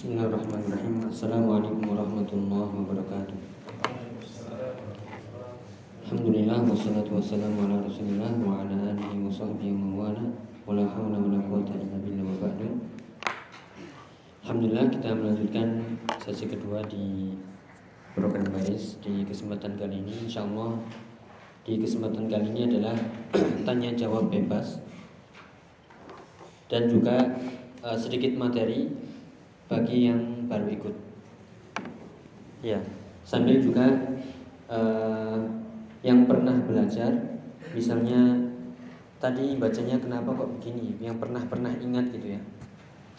Bismillahirrahmanirrahim. Assalamualaikum warahmatullahi wabarakatuh. Alhamdulillah wassalatu wassalamu ala rasulillah wa ala alihi wa sahbihi wa wala wa la hawla wa quwata illa billah wa ba'du. Alhamdulillah kita melanjutkan sesi kedua di program baris di kesempatan kali ini. Insyaallah di kesempatan kali ini adalah tanya jawab bebas dan juga uh, sedikit materi bagi yang baru ikut. Ya, sambil juga uh, yang pernah belajar, misalnya tadi bacanya kenapa kok begini, yang pernah pernah ingat gitu ya.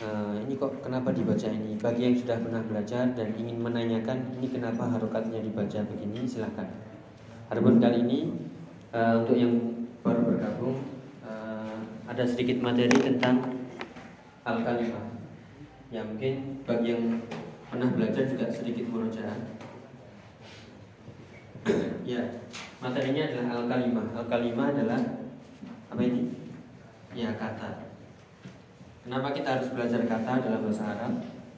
Uh, ini kok kenapa dibaca ini? Bagi yang sudah pernah belajar dan ingin menanyakan ini kenapa harokatnya dibaca begini, silahkan. Harapun kali ini uh, untuk yang baru bergabung ada sedikit materi tentang al-kalimah. Ya mungkin bagi yang pernah belajar juga sedikit murojaah. ya, materinya adalah al-kalimah. Al-kalimah adalah apa ini? Ya, kata. Kenapa kita harus belajar kata dalam bahasa Arab?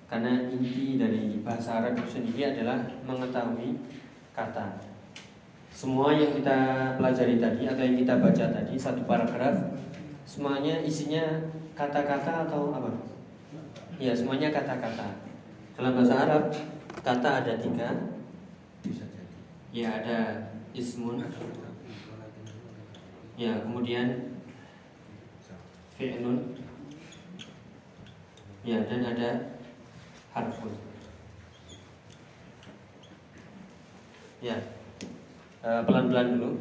Karena inti dari bahasa Arab itu sendiri adalah mengetahui kata. Semua yang kita pelajari tadi atau yang kita baca tadi satu paragraf semuanya isinya kata-kata atau apa? Ya semuanya kata-kata. Dalam bahasa Arab kata ada tiga. Ya ada ismun. Ya kemudian fi'lun. Ya dan ada harfun. Ya pelan-pelan dulu.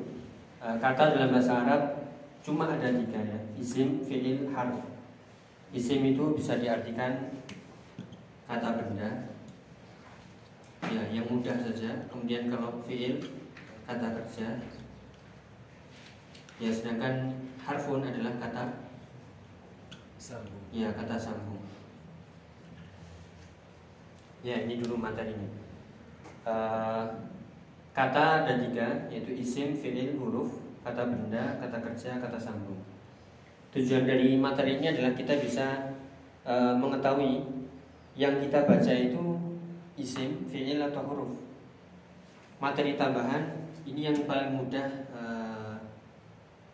Kata dalam bahasa Arab cuma ada tiga ya isim fiil harf isim itu bisa diartikan kata benda. Ya yang mudah saja. Kemudian kalau fiil kata kerja. Ya sedangkan harfun adalah kata sambung. Ya kata sambung. Ya ini dulu materinya. Uh, kata ada tiga yaitu isim fiil huruf kata benda, kata kerja, kata sambung. Tujuan dari materi ini adalah kita bisa e, mengetahui yang kita baca itu isim, fi'il atau huruf. Materi tambahan ini yang paling mudah e,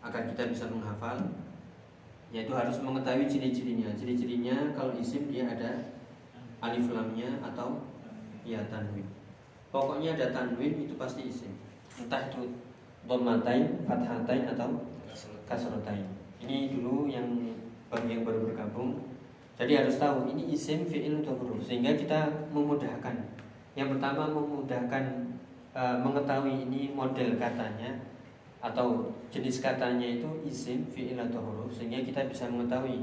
agar kita bisa menghafal yaitu harus mengetahui ciri-cirinya. Ciri-cirinya kalau isim dia ada alif lamnya atau ya tanwin. Pokoknya ada tanwin itu pasti isim. Entah itu Dhammatain, Fathatain atau Kasrotain Ini dulu yang bagi yang baru bergabung Jadi harus tahu ini isim, fi'il, atau Sehingga kita memudahkan. Yang pertama memudahkan e, Mengetahui ini model katanya Atau jenis katanya itu isim, fi'il, atau huruf Sehingga kita bisa mengetahui.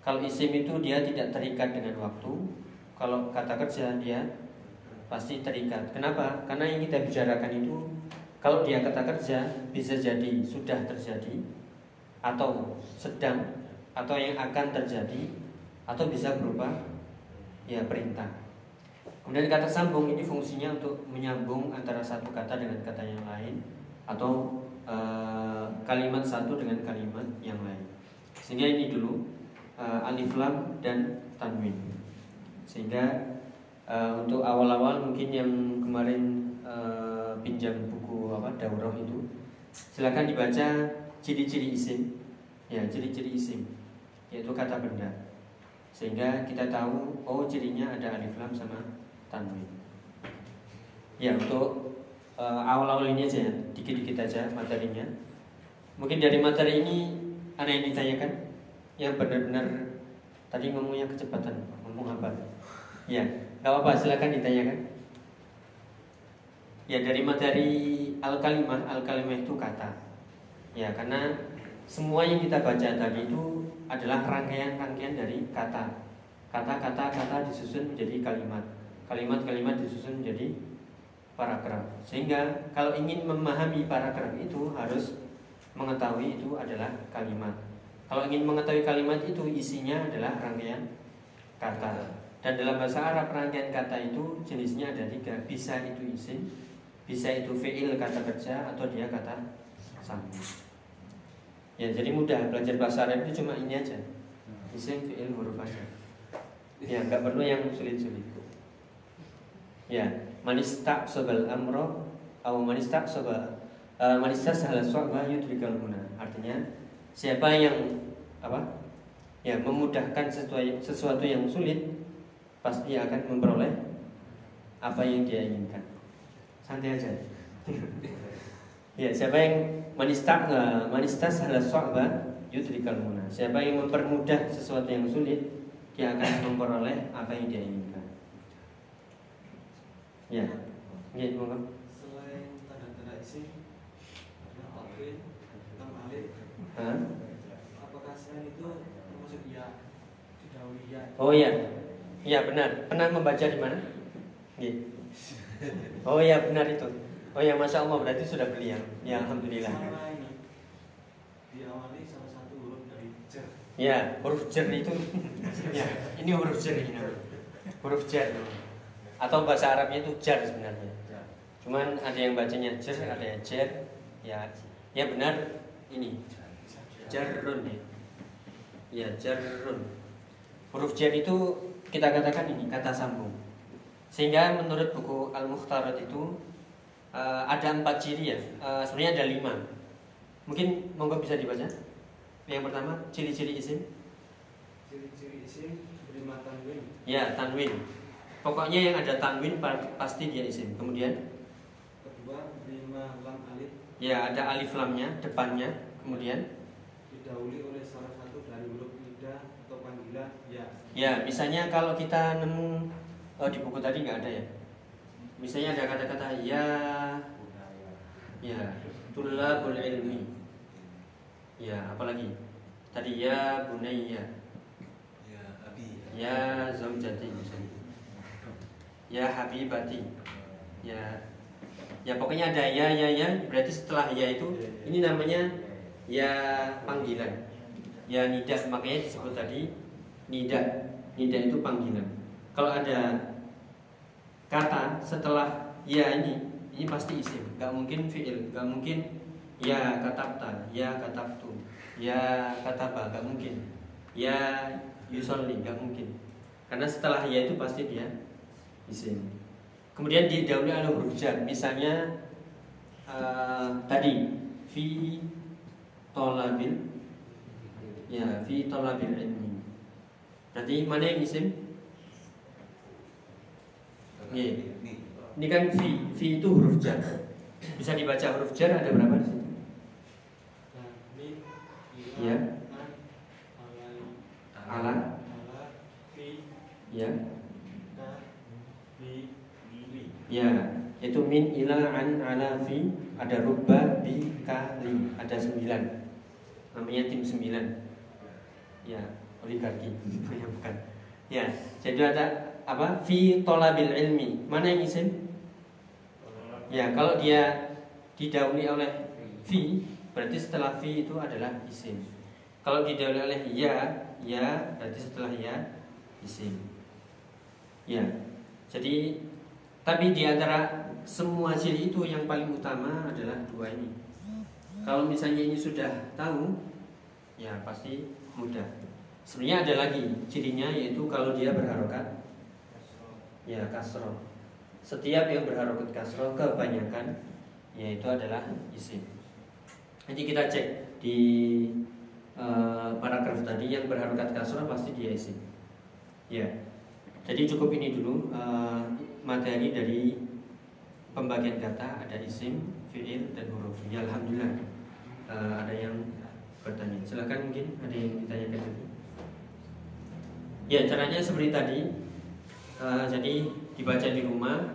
Kalau isim itu dia tidak terikat dengan waktu Kalau kata kerja dia pasti terikat. Kenapa? Karena yang kita bicarakan itu kalau dia kata kerja bisa jadi sudah terjadi atau sedang atau yang akan terjadi atau bisa berupa ya perintah. Kemudian kata sambung ini fungsinya untuk menyambung antara satu kata dengan kata yang lain atau e, kalimat satu dengan kalimat yang lain. Sehingga ini dulu e, alif lam dan tanwin. Sehingga e, untuk awal-awal mungkin yang kemarin pinjam buku apa daurah itu silakan dibaca ciri-ciri isim. Ya ciri-ciri isim yaitu kata benda. Sehingga kita tahu oh cirinya ada alif lam sama tanwin. Ya untuk uh, awal-awal ini aja ya dikit-dikit aja materinya. Mungkin dari materi ini ada yang ditanyakan? Yang benar-benar tadi ngomongnya kecepatan ngomong apa ya nggak apa-apa silakan ditanyakan. Ya dari materi al-kalimah, al-kalimah itu kata. Ya karena semua yang kita baca tadi itu adalah rangkaian-rangkaian dari kata. Kata-kata kata disusun menjadi kalimat. Kalimat-kalimat disusun menjadi paragraf. Sehingga kalau ingin memahami paragraf itu harus mengetahui itu adalah kalimat. Kalau ingin mengetahui kalimat itu isinya adalah rangkaian kata. Dan dalam bahasa Arab rangkaian kata itu jenisnya ada tiga. Bisa itu isim, bisa itu fi'il kata kerja atau dia kata sambung. Ya, jadi mudah belajar bahasa Arab itu cuma ini aja. Isim fi'il huruf aja. Ya, nggak perlu yang sulit-sulit. Ya, manistak sobal amro, atau manistak sobal uh, manistak salah soal yudrikal muna. Artinya siapa yang apa? Ya, memudahkan sesuatu, sesuatu yang sulit pasti akan memperoleh apa yang dia inginkan. Santai aja. ya, siapa yang manistak uh, manistak salah soal yudrikal muna. Siapa yang mempermudah sesuatu yang sulit dia akan memperoleh apa yang dia inginkan. Ya, ya, monggo. Selain tanda-tanda isi, ada alfin, alif. Apakah selain itu termasuk ya ya? Oh iya, iya benar. Pernah membaca di mana? Oh iya benar itu. Oh ya masya Allah berarti sudah beli ya. Ya alhamdulillah. ini diawali salah satu huruf dari jer. Ya huruf jer itu ya, ini huruf jar ini. Huruf jar. Atau bahasa Arabnya itu jar sebenarnya. Cuman ada yang bacanya jar, ada yang jar. Ya, ya benar ini. Jarrun ya. Ya, jarrun. Huruf jar itu kita katakan ini kata sambung. Sehingga menurut buku Al-Mukhtarat itu uh, ada empat ciri ya. Uh, sebenarnya ada lima. Mungkin monggo bisa dibaca. Yang pertama, ciri-ciri isim. Ciri-ciri isim berima tanwin. Ya, tanwin. Pokoknya yang ada tanwin pasti dia isim. Kemudian kedua berima lam alif. Ya, ada alif lamnya depannya. Kemudian didahului oleh salah satu dari huruf nida atau panggilan ya. Ya, misalnya kalau kita nemu oh di buku tadi nggak ada ya. Misalnya ada kata-kata ya ya tulabul ilmi. Ya, apalagi? Tadi ya bunayya. Ya zaujati misalnya. Ya habibati. Ya ya pokoknya ada ya ya ya. Berarti setelah ya itu ini namanya ya panggilan. Ya nida makanya disebut tadi nida. Nida itu panggilan. Kalau ada kata setelah ya ini ini pasti isim. Nggak mungkin fiil nggak mungkin ya katabta ya katabtu ya kataba. Nggak mungkin. Ya yusolli. Nggak mungkin. Karena setelah ya itu pasti dia isim. Kemudian didahului oleh huruf jar. Misalnya uh, tadi fi tolabil ya fi tolabil ilmi. Berarti mana yang isim yeah. ini kan fi fi itu huruf jar. Bisa dibaca huruf jar ada berapa di sini ya ala. Ya ya itu min ila an ala fi ada rubba bi kali ada sembilan. Namanya tim sembilan. Ya oligarki. Ya bukan. Ya jadi ada apa? Fi tolabil ilmi. Mana yang isim? Ya kalau dia didahului oleh fi berarti setelah fi itu adalah isim. Kalau didahului oleh ya ya berarti setelah ya isim. Ya jadi tapi di antara semua ciri itu yang paling utama adalah dua ini. Kalau misalnya ini sudah tahu ya pasti mudah. Sebenarnya ada lagi cirinya yaitu kalau dia berharokat ya kasro. Setiap yang berharokat kasro kebanyakan yaitu adalah isim. Nanti kita cek di uh, paragraf tadi yang berharokat kasro pasti dia isim. Ya. Jadi cukup ini dulu uh, materi dari pembagian kata ada isim fiil dan huruf. Ya alhamdulillah. Uh, ada yang bertanya. Silahkan mungkin ada yang ditanyakan lagi. Ya caranya seperti tadi uh, jadi dibaca di rumah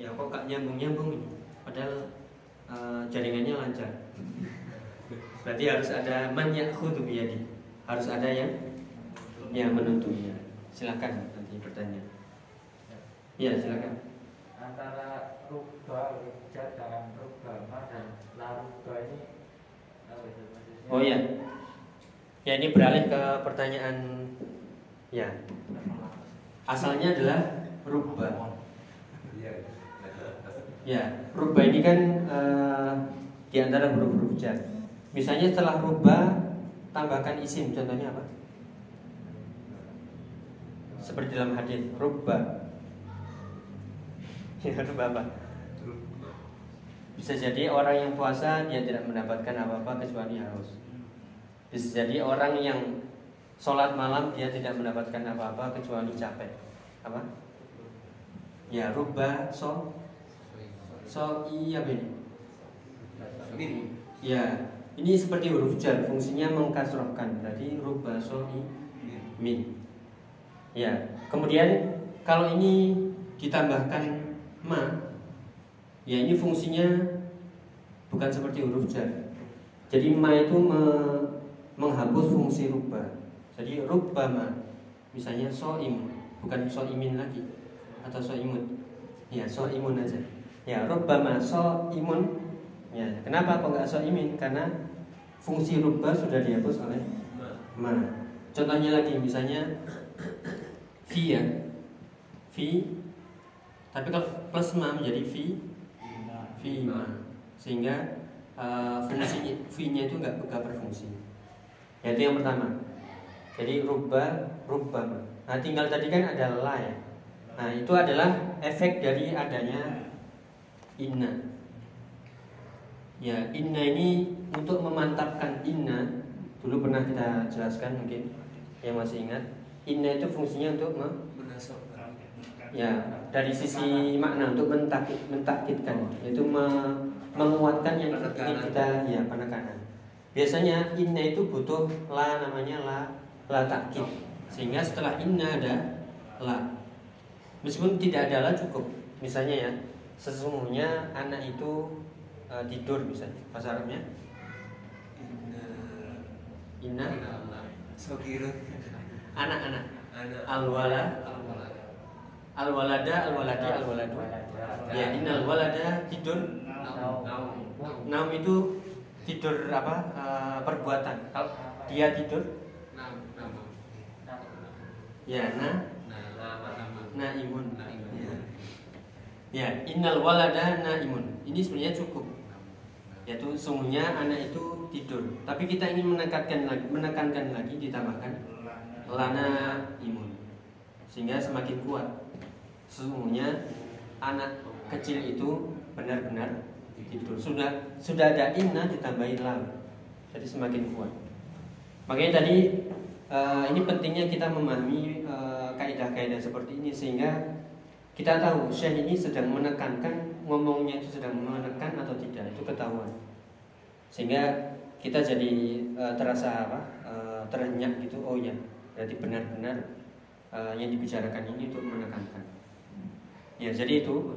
ya kok gak nyambung nyambung ini. Padahal uh, jaringannya lancar. Berarti harus ada man yakhudhu biyadi. Harus ada yang yang menuntutnya silakan nanti bertanya. Ya silakan. Antara rubah rubja dengan rubama dan laruba ini oh ya. Ya ini beralih ke pertanyaan ya asalnya adalah rubah. Ya rubah ini kan uh, di antara huruf-huruf jar. Misalnya setelah rubah tambahkan isim, contohnya apa? seperti dalam hadis rubba ya rubba apa? Bisa jadi orang yang puasa dia tidak mendapatkan apa-apa kecuali haus. Bisa jadi orang yang sholat malam dia tidak mendapatkan apa-apa kecuali capek. Apa? Ya rubba so so iya ini ya ini seperti huruf jar fungsinya mengkasrohkan berarti rubba so min ya kemudian kalau ini ditambahkan ma ya ini fungsinya bukan seperti huruf jar. Jadi ma itu me, menghapus fungsi rubba jadi rubbama misalnya soim bukan soimin lagi atau soimun ya soimun aja. Ya rubbama soimun. Ya kenapa kok nggak soimin? Karena fungsi rubba sudah dihapus oleh ma. Contohnya lagi misalnya fi ya. Fi tapi kalau plus ma menjadi fi fi ma. Sehingga uh, fungsi fi-nya itu nggak berfungsi. Yaitu yang pertama jadi rubah rubah. Nah tinggal tadi kan ada la ya. Nah itu adalah efek dari adanya inna. Ya inna ini untuk memantapkan inna dulu pernah kita jelaskan mungkin yang masih ingat. Inna itu fungsinya untuk ya dari sisi makna untuk mentakit mentakitkan yaitu me, menguatkan yang kita ya penekanan. Biasanya inna itu butuh la namanya la la takkid sehingga setelah inna ada la. Meskipun tidak ada la cukup misalnya ya. Sesungguhnya anak itu uh, tidur misalnya bahasa Arabnya. Inna. Anak-anak. Alwala alwalada alwaladi alwaladu. Ya innal walada tidur. Naum. Itu tidur apa uh, perbuatan. Kalau dia tidur Ya, na naimun. Ya. ya, innal walada naimun. Ini sebenarnya cukup. Yaitu sungguhnya anak itu tidur. Tapi kita ingin menekankan lagi, menekankan lagi ditambahkan lana imun. Sehingga semakin kuat. Sesungguhnya anak kecil itu benar-benar tidur. Sudah sudah ada inna ditambahin lam. Jadi semakin kuat. Makanya tadi uh, ini pentingnya kita memahami uh, kaidah-kaidah seperti ini sehingga kita tahu Syekh ini sedang menekankan ngomongnya itu sedang menekan atau tidak itu ketahuan. Sehingga kita jadi uh, terasa apa uh, terenyak gitu oh ya berarti benar-benar uh, yang dibicarakan ini untuk menekankan. Ya jadi itu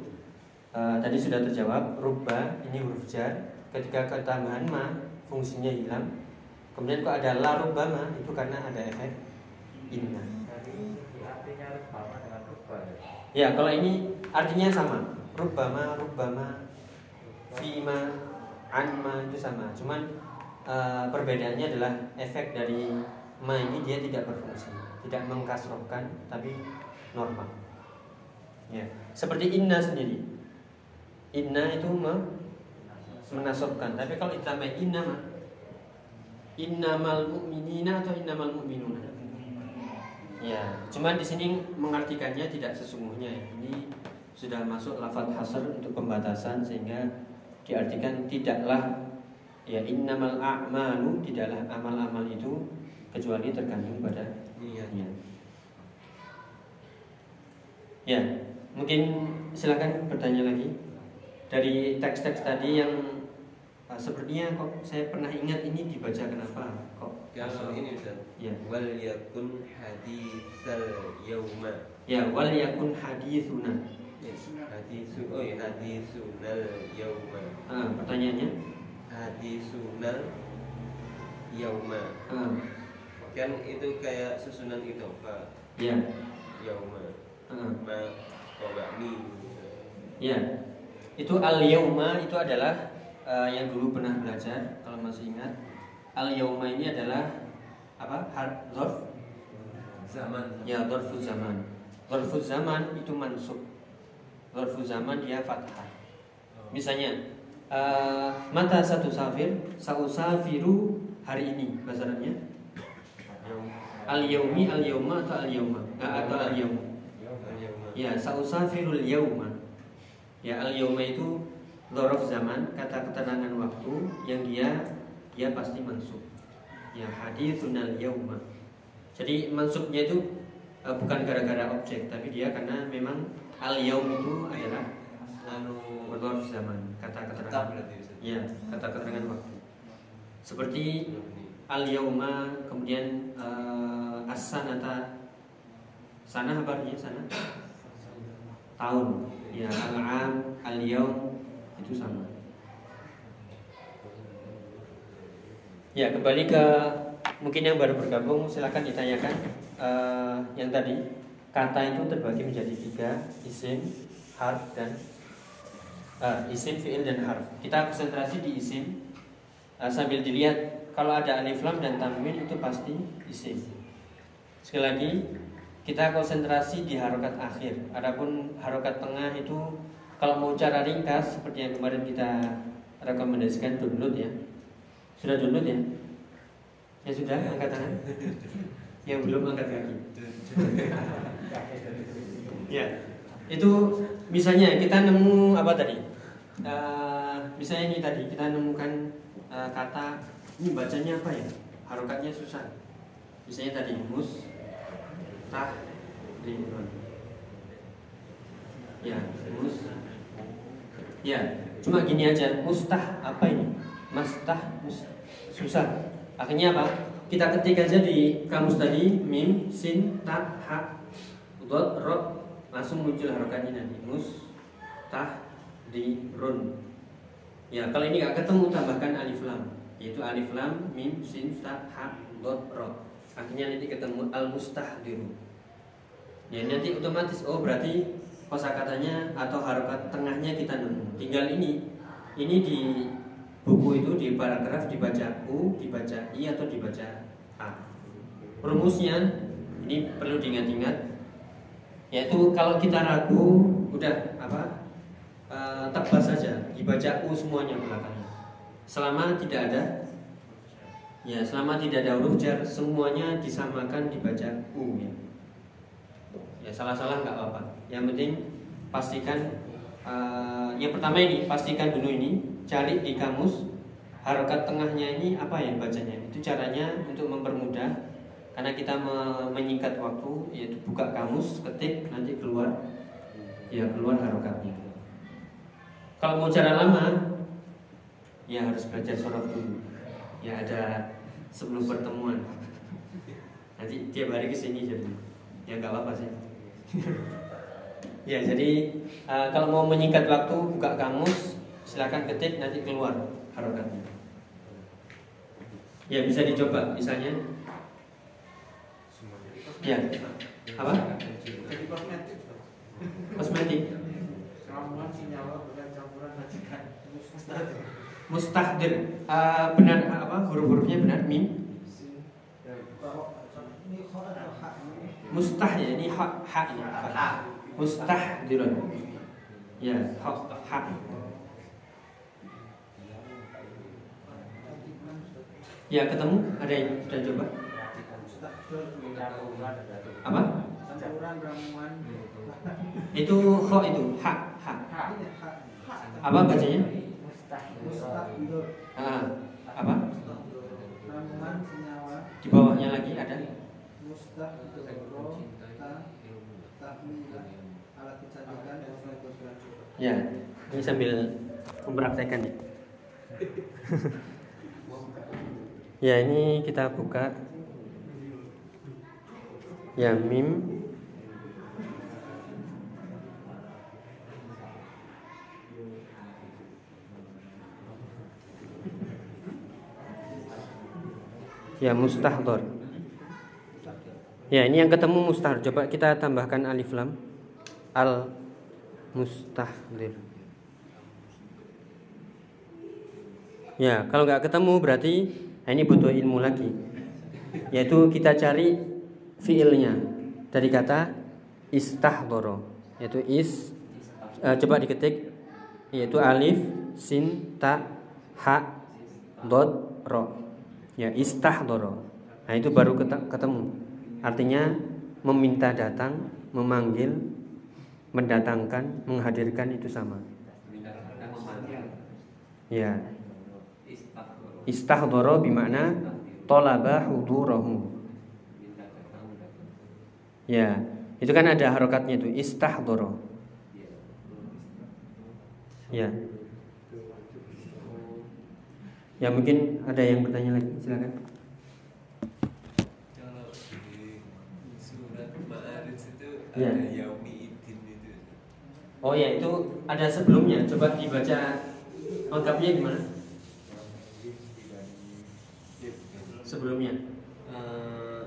uh, tadi sudah terjawab rubah ini huruf jar. Ketika ketambahan ma fungsinya hilang Kemudian kok ada la rubama itu karena ada efek inna. Ya, kalau ini artinya sama. Rubama, rubama, fima, anma itu sama. Cuman uh, perbedaannya adalah efek dari ma ini dia tidak berfungsi, tidak mengkasrohkan tapi normal. Ya, seperti inna sendiri. Inna itu menasobkan, tapi kalau ditambah inna innamal mu'minina atau innamal mu'minuna? Ya, cuman di sini mengartikannya tidak sesungguhnya. Ini sudah masuk lafaz hasr untuk pembatasan sehingga diartikan tidaklah ya innamal a'malu tidaklah amal-amal itu kecuali tergantung pada niatnya. Ya, mungkin silakan bertanya lagi dari teks-teks tadi yang uh, sepertinya kok saya pernah ingat ini dibaca kenapa kok kalau ini Ustaz. Ya. Wal yakun hadisal yauma ya wal yakun hadisuna hadisu oh ya hadisunal yauma ah, pertanyaannya? Hadisunal yauma ah. kan itu kayak susunan itu pak ya. Yauma ah. ma kogami ya. Itu al yauma itu adalah uh, yang dulu pernah belajar kalau masih ingat al yauma ini adalah apa? Zarf zaman. Ya zarfu zaman. Zarfu zaman itu mansub. Zarfu zaman dia fathah. Misalnya uh, mata satu safir sausafiru hari ini bahasa Al yaumi al yauma atau al yauma atau al yaum. Ya, sausafirul yauma. Ya, al yauma itu Dorof zaman, kata keterangan waktu yang dia dia pasti mansub. Ya, hadithun al yauma. Jadi mansubnya itu uh, bukan gara-gara objek, tapi dia karena memang al yaum itu adalah anu Dorof zaman, kata keterangan. Ya, kata keterangan waktu. Seperti al yauma kemudian uh, as-sanata sana apa artinya sana tahun ya al-am al-yaum itu sama ya kembali ke mungkin yang baru bergabung silakan ditanyakan uh, yang tadi kata itu terbagi menjadi tiga isim harf dan uh, isim fiil dan harf kita konsentrasi di isim uh, sambil dilihat kalau ada alif lam dan tanwin itu pasti isim. Sekali lagi kita konsentrasi di harokat akhir. Adapun harokat tengah itu kalau mau cara ringkas seperti yang kemarin kita rekomendasikan download ya. Sudah download ya? Ya sudah angkat tangan. Yang belum angkat kaki. ya. Itu misalnya kita nemu apa tadi? Uh, misalnya ini tadi kita nemukan uh, kata ini bacanya apa ya? Harokatnya susah. Misalnya tadi mus tah limon. Ya, mus. Ya, cuma gini aja. Mustah apa ini? Mastah mus susah. Akhirnya apa? Kita ketik aja di kamus tadi mim sin ta ha dot ro langsung muncul harokatnya nanti mus tah di run. Ya, kalau ini nggak ketemu tambahkan alif lam yaitu alif lam mim sin ta ha dot ro akhirnya nanti ketemu al mustahdiru ya nanti otomatis oh berarti kosakatanya atau harokat tengahnya kita nemu. Tinggal ini. Ini di buku itu di paragraf dibaca u dibaca i atau dibaca a. Rumusnya ini perlu diingat-ingat yaitu kalau kita ragu udah apa e, tebas saja dibaca u semuanya belakangnya selama tidak ada ya selama tidak ada huruf jar semuanya disamakan dibaca u ya ya salah-salah nggak apa-apa. Yang penting pastikan uh, yang pertama ini pastikan dulu ini cari di kamus harokat tengahnya ini apa yang bacanya. Itu caranya untuk mempermudah karena kita menyingkat waktu yaitu buka kamus ketik nanti keluar ya keluar harokatnya. Kalau mau cara lama ya harus belajar sorof dulu. Ya ada sebelum pertemuan. Nanti tiap hari ke sini jadi ya nggak apa-apa sih ya jadi uh, kalau mau menyingkat waktu buka kamus silakan ketik nanti keluar harokatnya ya bisa dicoba misalnya. Ya. Apa? Kosmetik. Kosmetik mustahdir. Uh, benar apa huruf-hurufnya benar? Mim mustah ya ini hak hak ini. Mustahdirun ya hak hak. Ya ketemu? Ada yang sudah coba? Apa? Itu kho itu hak hak. Apa bacanya? Ah, apa? Di bawahnya lagi ada Ya, ini sambil mempraktekkan ya. ya, ini kita buka ya mim Ya mustahdor. Ya ini yang ketemu mustahdor. Coba kita tambahkan alif lam. Al mustahdir. Ya kalau nggak ketemu berarti nah ini butuh ilmu lagi. Yaitu kita cari fiilnya dari kata istahdoro. Yaitu is. Uh, coba diketik. Yaitu alif sin ta ha dot ro ya istahdoro nah itu baru ketemu artinya meminta datang, memanggil, mendatangkan, menghadirkan itu sama. Ya. Istahdoro bimakna tolaba hudurahu. Ya, itu kan ada harokatnya itu istahdoro. Ya. Ya mungkin ada yang bertanya lagi, silakan. Kalau di surat Ma'arij itu Ya. ada yaumi idin itu. Oh ya itu ada sebelumnya. Coba dibaca lengkapnya gimana? Sebelumnya. Eh,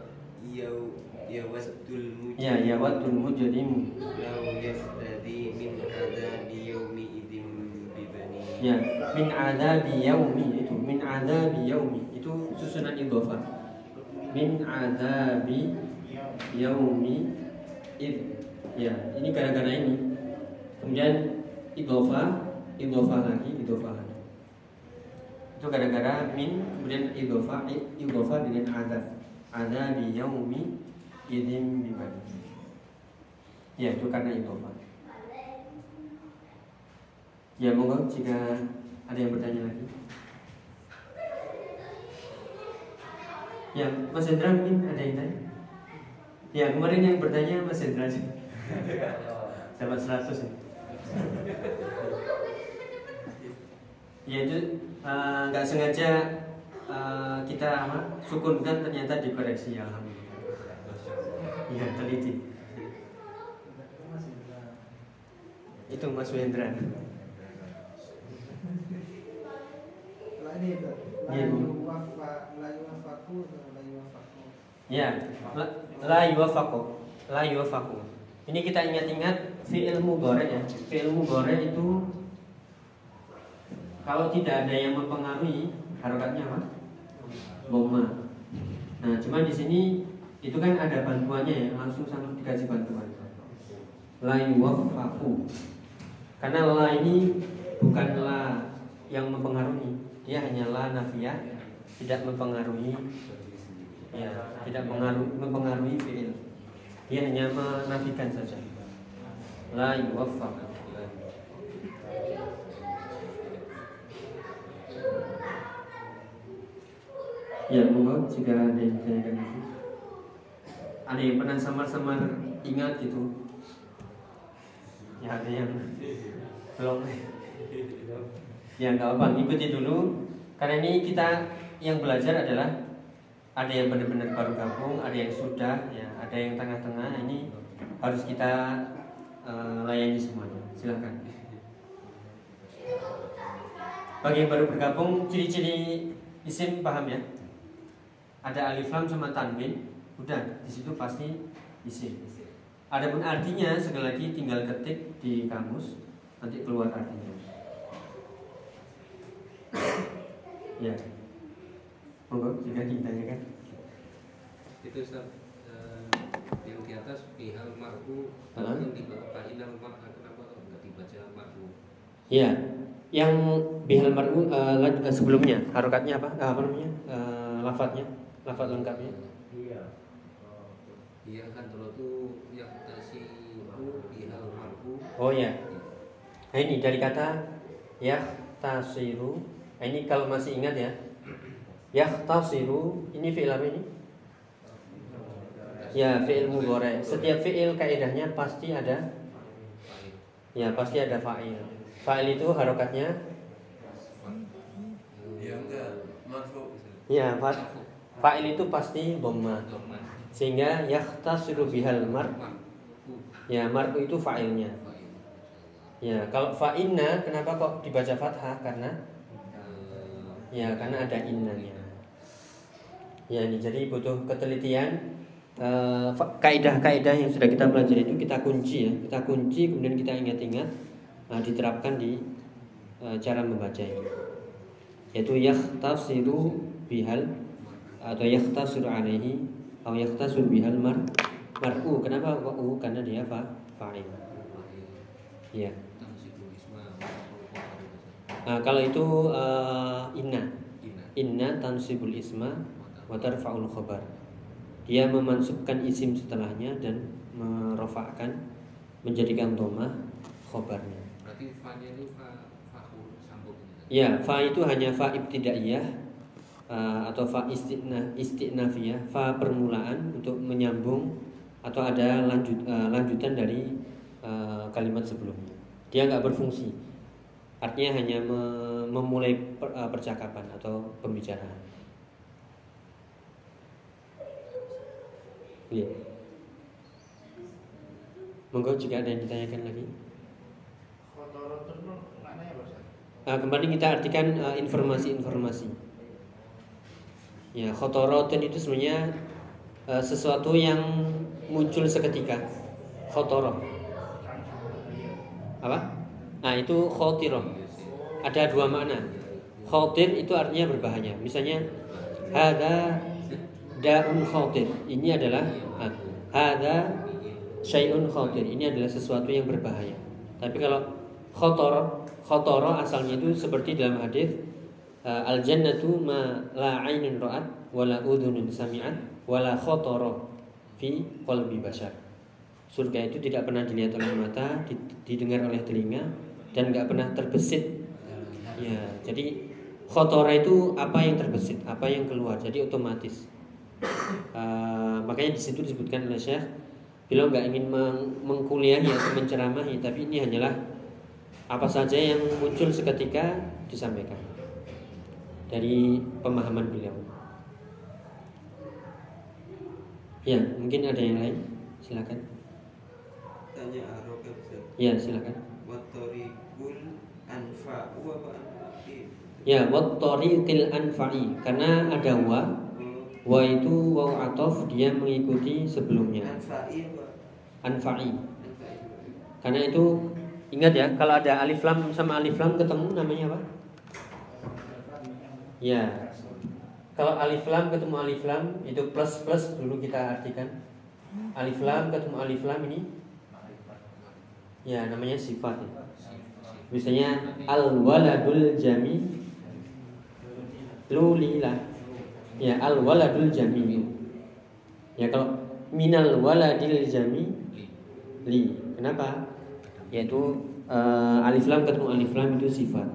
yau yawaddul mujrim Ya ya watul mujrimu. law yaftadi min adabi yaumi idin bibani Ya min adabi yaumi itu min adabi yaumi itu susunan idhofah. Min adabi yaumi Ya ini gara-gara ini. Kemudian idhofah, idhofah lagi, idhofah lagi. Itu gara-gara min kemudian idhofah, idhofah dengan adab. Adabi yaumi idin bibani. Ya itu karena idhofah. Ya monggo jika ada yang bertanya lagi. Ya Mas Hendra mungkin ada yang tanya. Ya kemarin yang bertanya Mas Hendra sih. Dapat 100 ya. Ya itu eh, nggak sengaja eh, kita apa sukunkan ternyata dikoreksi alhamdulillah. Iya teliti. Itu Mas Wendra. Lah ini itu. Iya, Bu. yuwafa la yuwafaku atau la yuwafaku. Ya, la, la yuwafaqu. La yuwafaqu. Ini kita ingat-ingat fi'il mudhari ya. Fi'il mudhari itu kalau tidak ada yang mempengaruhi harokatnya apa? Dhamma. Nah, cuma di sini itu kan ada bantuannya ya, langsung sama dikasih bantuan. La yuwafaqu. Karena la ini bukan la yang mempengaruhi, dia hanya la tidak mempengaruhi ya tidak mengaruhi, mempengaruhi fiil. Dia hanya menafikan saja. La yuwaffaq ya monggo jika ada yang ditanyakan lagi. Ada yang pernah samar-samar ingat gitu? Ya ada yang belum. Ya nggak apa ikuti dulu. Karena ini kita yang belajar adalah ada yang benar-benar baru gabung, ada yang sudah, ya, ada yang tengah-tengah. Ini harus kita eh, layani semuanya. Silakan. Bagi yang baru bergabung, ciri-ciri isim paham ya? Ada alif lam sama tanwin, udah di situ pasti isim. Adapun artinya sekali lagi tinggal ketik di kamus, nanti keluar artinya. ya. Monggo jika ditanyakan. itu Ustaz, eh, yang di atas bihal marfu Hah? yang di bawah fa'inal mar'a kenapa nggak dibaca marfu Iya, yang bihal mar'u eh, la- eh, sebelumnya harokatnya apa? Eh, apa namanya? Eh, lafadznya, lafadz lengkapnya. Iya. iya kan kalau tuh yang tasiru bihal marfu Oh ya. Nah ini dari kata ya tasiru. Nah, ini kalau masih ingat ya. Ya tasiru ini fi'il apa ini? Ya fi'il mudhari. Setiap fi'il kaidahnya pasti ada ya pasti ada fa'il. Fa'il itu harokatnya Ya ya fa- fa'il itu pasti dhamma. Dhamma. Sehingga yahtasiru bihal mar ya marfu itu fa'ilnya. fa'il Ya, kalau fa'inna kenapa kok dibaca fathah? Karena ya karena ada innanya. Ya ini jadi butuh ketelitian Eh, kaidah-kaidah yang sudah kita pelajari itu kita kunci ya, kita kunci kemudian kita ingat-ingat nah, diterapkan di eh, cara membaca ini. Yaitu yahtasiru bihal atau yahtasiru alaihi atau yahtasiru bihal mar mar'u. Kenapa kok u? Karena dia fa fa'il. Ya. Nah, kalau itu eh, inna. Inna tansibul isma wa tarfa'ul khabar. dia memansubkan isim setelahnya dan merofakkan menjadikan domah khobarnya. Berarti fa-nya itu fa fahu sambung ini. Ya, fa itu hanya fa ibtidaiyah uh, atau fa istina istinafiyah, fa permulaan untuk menyambung atau ada lanjut uh, lanjutan dari uh, kalimat sebelumnya. Dia nggak berfungsi. Artinya hanya me memulai per, uh, percakapan atau pembicaraan. Iya. Monggo jika ada yang ditanyakan lagi. Nah, kembali kita artikan uh, informasi-informasi. Ya, khotorotun itu sebenarnya uh, sesuatu yang muncul seketika. Khotoroh. Apa? Nah, itu khotiroh. Ada dua makna. Khotir itu artinya berbahaya. Misalnya, hada daun khotir. Ini adalah ah, hada syai'un khotir. Ini adalah sesuatu yang berbahaya. Tapi kalau khotor khotoro asalnya itu seperti dalam hadis uh, al jannatu ma la ainun ra'at wala udhunun sami'at wala khotoro fi qalbi bashar. Surga itu tidak pernah dilihat oleh mata, didengar oleh telinga dan nggak pernah terbesit. Ya, jadi khotoro itu apa yang terbesit, apa yang keluar, jadi otomatis. Uh, makanya di situ disebutkan oleh Syekh beliau nggak ingin meng mengkuliahi atau menceramahi, tapi ini hanyalah apa saja yang muncul seketika disampaikan dari pemahaman beliau. Ya, mungkin ada yang lain. Silakan. Tanya Ustaz. Ya, silakan. Watorikul anfa'u apa anfa'i? Ya, wat tariqil anfa'i karena ada wa. Wa itu wa atof dia mengikuti sebelumnya. Anfa'i. Karena itu ingat ya, kalau ada alif lam sama alif lam ketemu namanya apa? Ya. Kalau alif lam ketemu alif lam itu plus plus dulu kita artikan. Alif lam ketemu alif lam ini ya namanya sifat. Ya. Misalnya al waladul jami lulila. Ya al waladul jami. Ya kalau minal waladil jami li. Kenapa? Yaitu uh, alif lam ketemu alif lam itu sifat.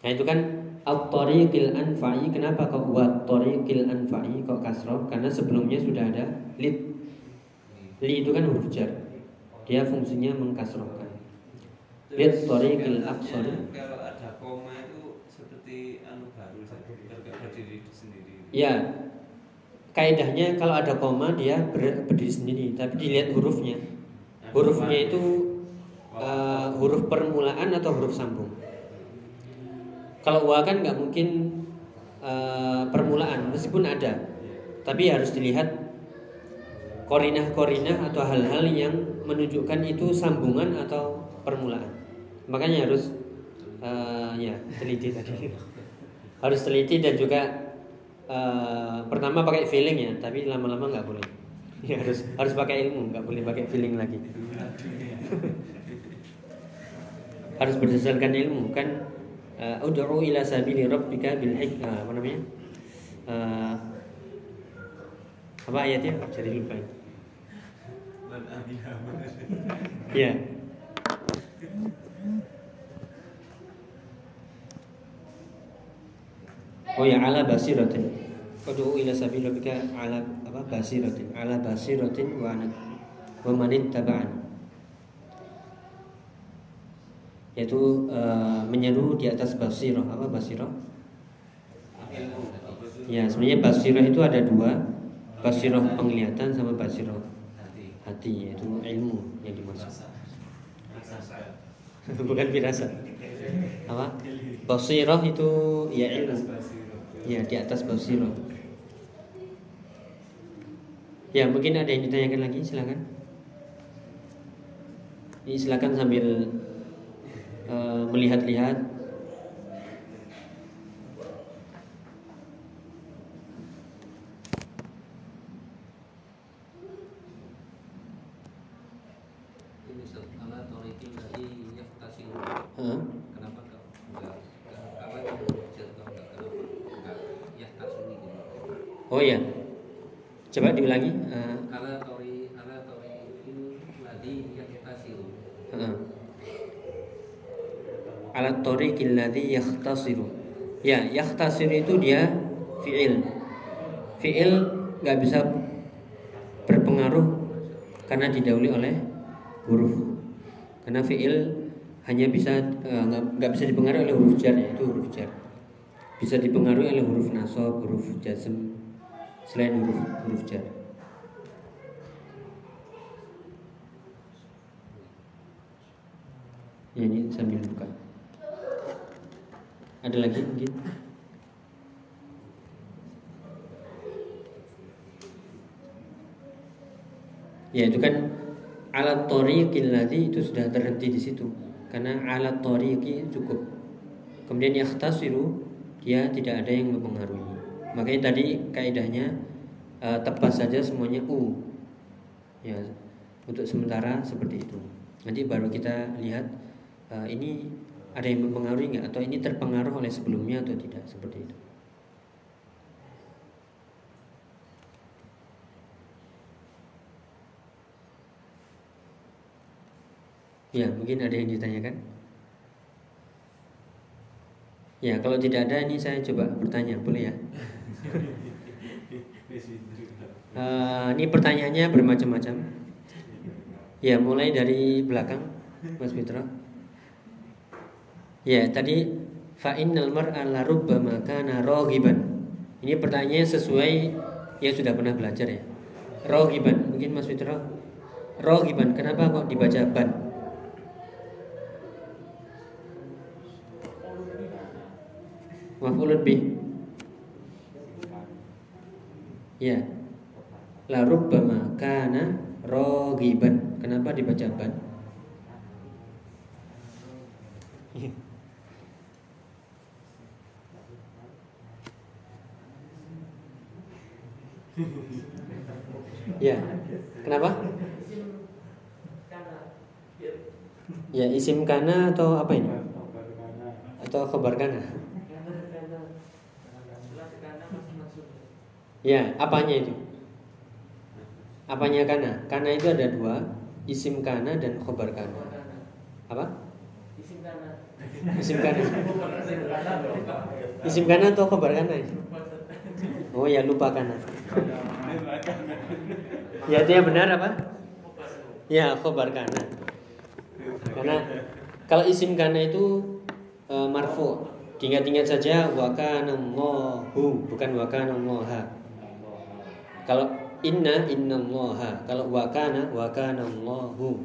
Nah itu kan at-tariqil anfa'i kenapa kok buat tariqil anfa'i kok kasroh karena sebelumnya sudah ada lid li itu kan huruf jar dia fungsinya mengkasrohkan lid tariqil aqsari Kalau ada koma itu seperti anu baru saja, bergerak berdiri sendiri. Ya kaidahnya kalau ada koma dia ber- berdiri sendiri. Tapi dilihat hurufnya. Hurufnya itu uh, huruf permulaan atau huruf sambung? Kalau wa kan nggak mungkin uh, permulaan meskipun ada. Tapi harus dilihat korinah-korinah atau hal-hal yang menunjukkan itu sambungan atau permulaan. Makanya harus uh, ya teliti tadi. Harus teliti dan juga uh, pertama pakai feeling ya tapi lama-lama nggak boleh. Ya harus harus pakai ilmu nggak boleh pakai feeling lagi. Harus berdasarkan ilmu kan? Uh, ud'u ila sabili rabbika bil hikmah apa namanya? Uh, apa ayatnya? Jadi lupa Man amila amalan. ya Oh ya ala basiratin. Ud'u ila sabili rabbika ala apa basiratin. Ala basiratin wa ana wa man ittaba'ani. Yaitu uh, menyeru di atas basirah. Apa basirah? Ya, sebenarnya basirah itu ada dua. Basirah penglihatan sama basirah hati yaitu ilmu yang dimaksud. Bukan firasat. Apa? Basirah itu ya ilmu. Ya, di atas basirah. Ya, mungkin ada yang ditanyakan lagi, silakan. Ini silakan sambil uh, melihat-lihat. Ini setelah torikin tadi yaktasi. Hah? Kenapa kau enggak enggak- apa yang jatuh enggak kenapa enggak yaktasi gitu? Oh ya. Coba diulangi. Uh, ala tori ala tori ladi yahtasiru uh, ala ladzi yahtasiru. Ya, yahtasiru itu dia fiil. Fiil nggak bisa berpengaruh karena didahului oleh huruf. Karena fiil hanya bisa eh, nggak uh, bisa dipengaruhi oleh huruf jar yaitu huruf jar. Bisa dipengaruhi oleh huruf nasab, huruf jazm, selain huruf huruf jar. Ya, ini sambil buka. Ada lagi mungkin? Ya itu kan alat tariqil ladzi itu sudah terhenti di situ. Karena alat tariqi cukup. Kemudian yakhtasiru dia tidak ada yang mempengaruhi. Makanya tadi kaidahnya uh, tepat saja semuanya u. Ya, untuk sementara seperti itu. Nanti baru kita lihat uh, ini ada yang mempengaruhi nggak atau ini terpengaruh oleh sebelumnya atau tidak seperti itu. Ya, mungkin ada yang ditanyakan. Ya, kalau tidak ada ini saya coba bertanya, boleh ya? Uh, ini pertanyaannya bermacam-macam. Ya, mulai dari belakang, Mas Fitro. Ya, tadi fa innal mar'a la rubbama kana raghiban. Ini pertanyaannya sesuai yang sudah pernah belajar ya. Raghiban, mungkin Mas Fitro. Raghiban, kenapa kok dibaca ban? Maf'ulun bih. Ya. La rubbama kana raghiban. Kenapa dibaca ban? ya. Kenapa? Ya, isim kana atau apa ini? Atau khabar kana? Ya, apanya itu? Apanya kana? Kana itu ada dua, isim kana dan khobar kana. Apa? Isim kana. Isim kana. Isim kana atau khobar kana? Oh ya lupa kana. Ya itu yang benar apa? Ya khobar kana. Karena kalau isim kana itu e, marfu, ingat-ingat saja wa kana bukan wa kana kalau inna innallaha, kalau wakana wakana Allahu.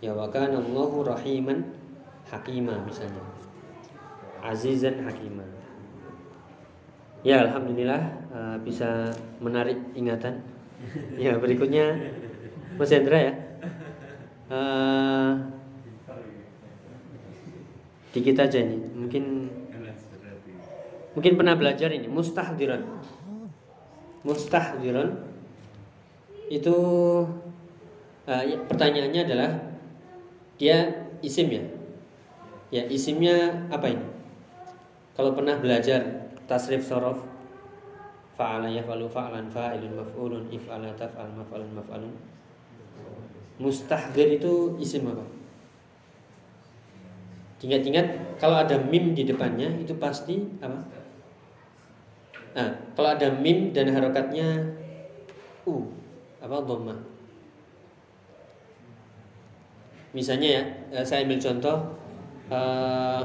Ya wakana Allahu rahiman hakima misalnya. Azizan hakima. Ya alhamdulillah uh, bisa menarik ingatan. Ya berikutnya Mas Hendra ya. Uh, dikit aja ini mungkin mungkin pernah belajar ini mustahdiran mustahdirun itu uh, ya, pertanyaannya adalah dia isim ya? Ya isimnya apa ini? Kalau pernah belajar tasrif sorof fa'ala yaf'alu fa'lan fa'ilun maf'ulun if'ala taf'al maf'alun maf'alun. Mustahdir itu isim apa? Ingat-ingat kalau ada mim di depannya itu pasti apa Nah, kalau ada mim dan harokatnya u, apa dhamma. Misalnya ya, eh, saya ambil contoh uh,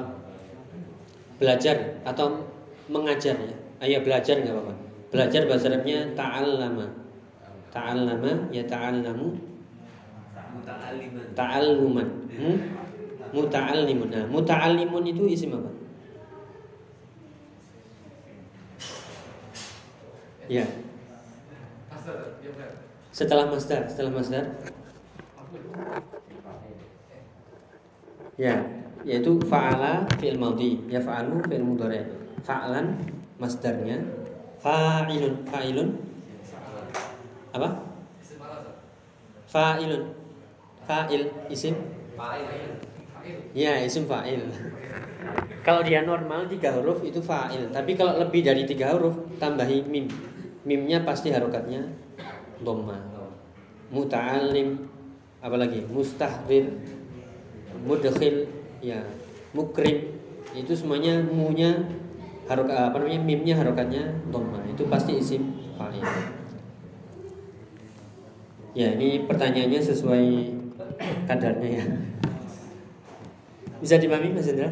belajar atau mengajar ya. Ayah belajar nggak apa-apa. Belajar bahasa Arabnya ta'allama. Ta'allama ya ta'allamu ta'alluman. Hmm? Muta'allimun. Nah, muta'allimun itu isim apa? Ya. Setelah masdar, setelah masdar. Ya, yaitu fa'ala fi'il ya fa'alu fi'il mudhari. Fa'lan masdarnya fa'ilun, fa'ilun apa? Fa'ilun. Fa'il isim Ya, isim fa'il. Kalau dia normal tiga huruf itu fa'il, tapi kalau lebih dari tiga huruf tambahi mim. Mimnya pasti harokatnya dhamma. Muta'allim. Apalagi? Mustahrir mudkhil. Ya. Mukrim. Itu semuanya munya harokat apa namanya mimnya harokatnya dhamma. Itu pasti isim fa'il. Ya ini pertanyaannya sesuai kadarnya ya bisa dipahami Mas Indra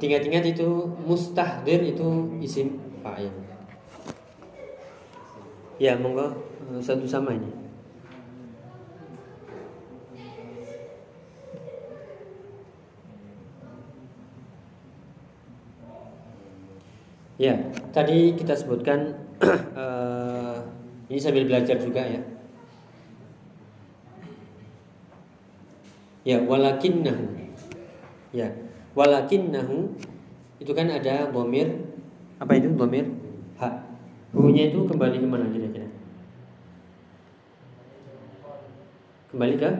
ingat-ingat itu mustahdir itu isim fa'il ya monggo eh, satu sama ini Ya, tadi kita sebutkan uh, ini sambil belajar juga ya. Ya, walakinnahu. Ya, walakinnahu itu kan ada bomir. Apa itu bomir? Ha. Hunya itu kembali ke mana kira-kira? Kembali ke?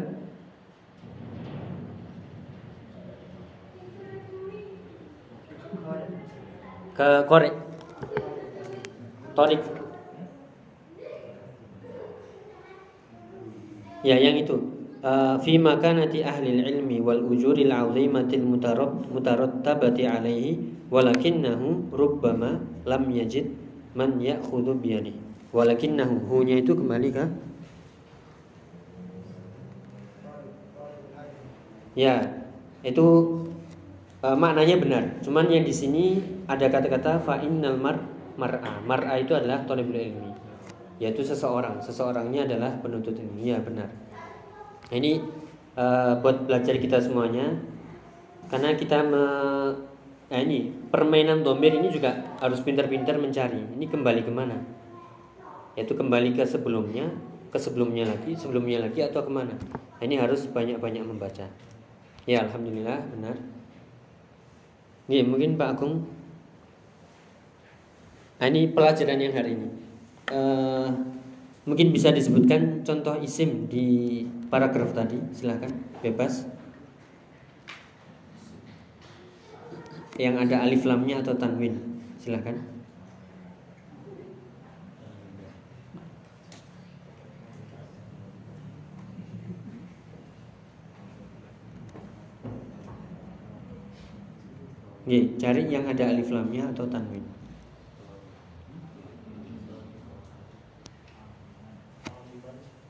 Ke korek torik. Ya yang itu fi makanati ahli ilmi wal ujuri al azimatil mutarab mutarattabati alaihi walakinnahu rubbama lam yajid man ya'khudhu biyadi walakinnahu hunya itu kembali ke ya itu uh, maknanya benar. Cuman yang di sini ada kata-kata fa innal mar mar'a. Mar'a itu adalah thalibul ilmi. Yaitu seseorang. Seseorangnya adalah penuntut ilmu. Ya benar. Ini uh, buat belajar kita semuanya. Karena kita me, nah ini permainan domir ini juga harus pintar-pintar mencari. Ini kembali ke mana? Yaitu kembali ke sebelumnya, ke sebelumnya lagi, sebelumnya lagi atau ke mana? Nah, ini harus banyak-banyak membaca. Ya alhamdulillah benar. Nih, mungkin Pak Agung. Nah, ini pelajaran yang hari ini. Uh, mungkin bisa disebutkan contoh isim di paragraf tadi, silahkan bebas. Yang ada alif lamnya atau tanwin, silahkan. Nih, cari yang ada alif lamnya atau tanwin.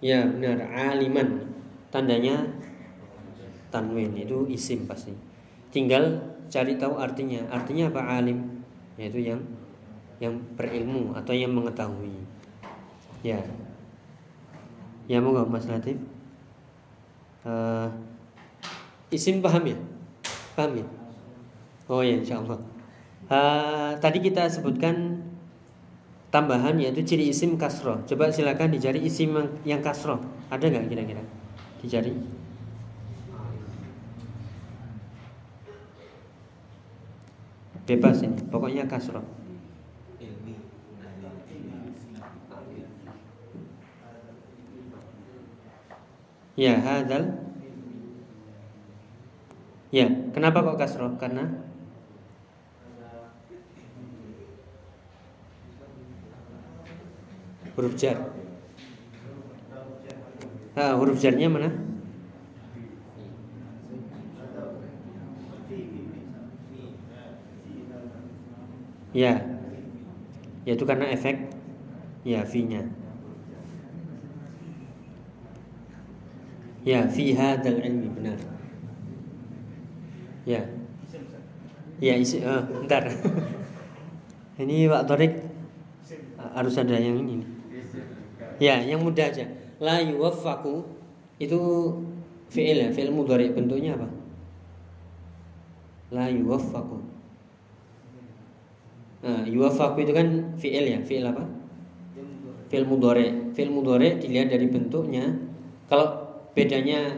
Ya benar, aliman Tandanya tanwin itu isim pasti Tinggal cari tahu artinya Artinya apa alim? Yaitu yang yang berilmu atau yang mengetahui Ya Ya moga Mas Latif uh, Isim paham ya? Paham ya? Oh ya insya Allah. Uh, tadi kita sebutkan tambahan yaitu ciri isim kasroh. Coba silakan dicari isim yang kasroh. Ada nggak kira-kira? Dicari. Bebas ini, pokoknya kasroh. Ya, hadal. Ya, kenapa kok kasroh? Karena huruf jar. Ah, huruf jarnya mana? Ya. Yaitu karena efek ya fi-nya. Ya, fi hadzal ilmi benar. Ya. Ya, isi uh, bentar. ini Pak Torik harus ada yang ini. Ya, yang mudah aja. La yuwaffaku itu fi'il ya, fi'il mudhari bentuknya apa? La yuwaffaku. Nah, yuwaffaku itu kan fi'il ya, fi'il apa? Fi'il mudhari. Fi'il mudhari dilihat dari bentuknya. Kalau bedanya